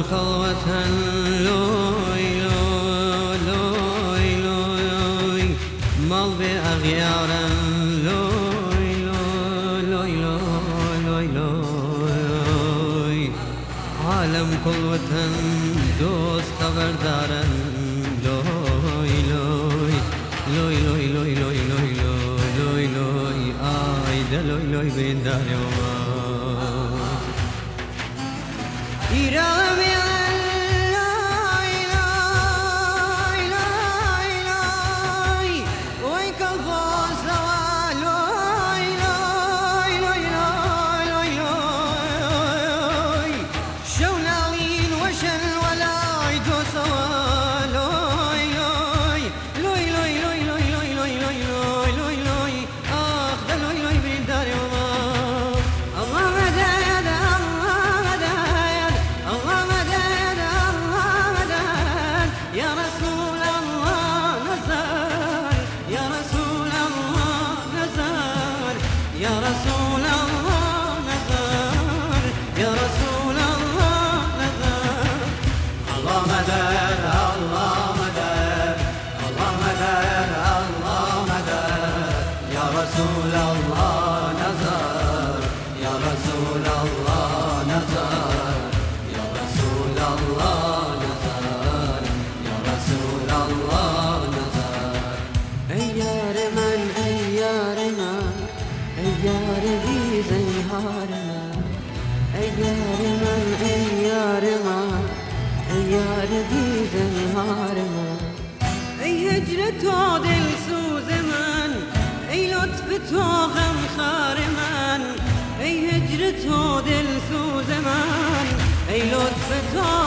الخوة لوي لوي لوي لوي مال بأغيارا لوي لوي لوي لوي لوي عالم كل وطن دوست خبردارا لوي لوي لوي لوي لوي لوي لوي لوي لوي لوي آي دلوي لوي بين داري وما پیرامێ رسول الله نظر به تو دل سوز من ای لطف تو غم خار من ای هجر تو دل سوز من ای لطف تو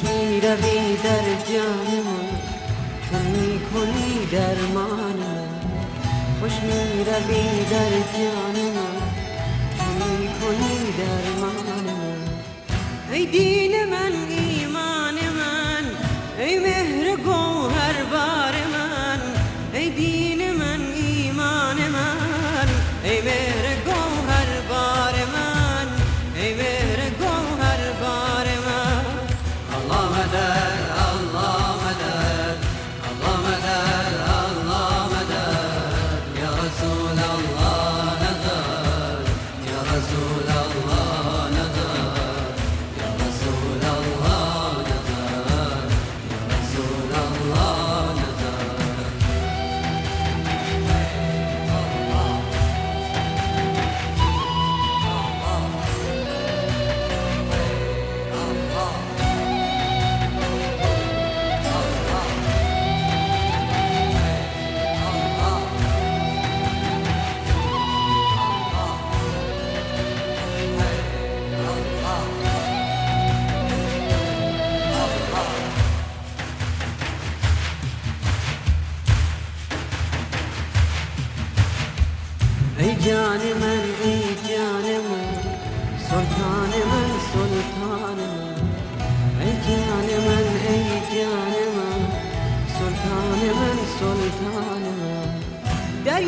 شیر بی در جان من تو می کنی درمان من خوش می روی در جان من تو می کنی درمان من ای دین من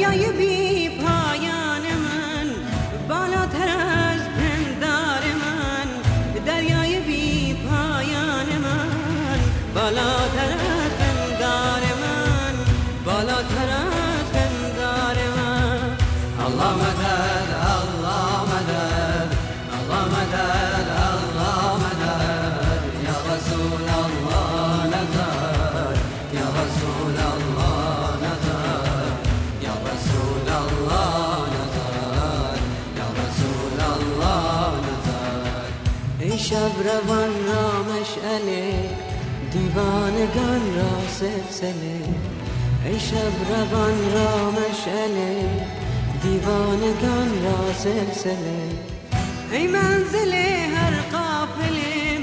دریای بی شبروان را مشعله دیوانگان را سلسله ای شب روان را مشعله دیوانگان را سلسله ای منزل هر قافلیم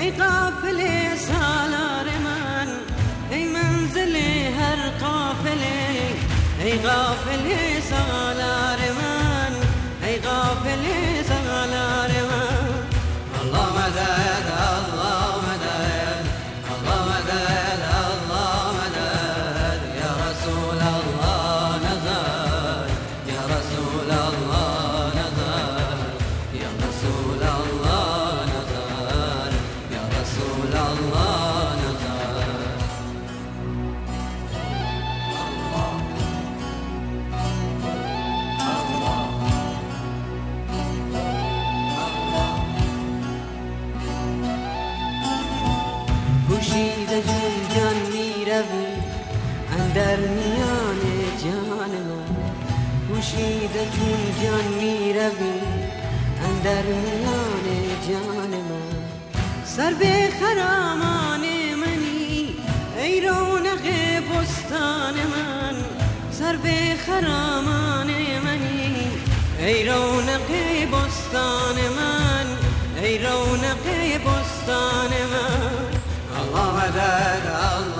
ای قافل سالار من ای منزل هر قافله ای قافل سالار گوشیده چون جان میروی اندر میان جان من سر به خرامان منی ای رونق بستان من سر به خرامان منی ای رونق بستان من ای رونق بستان من الله مدد الله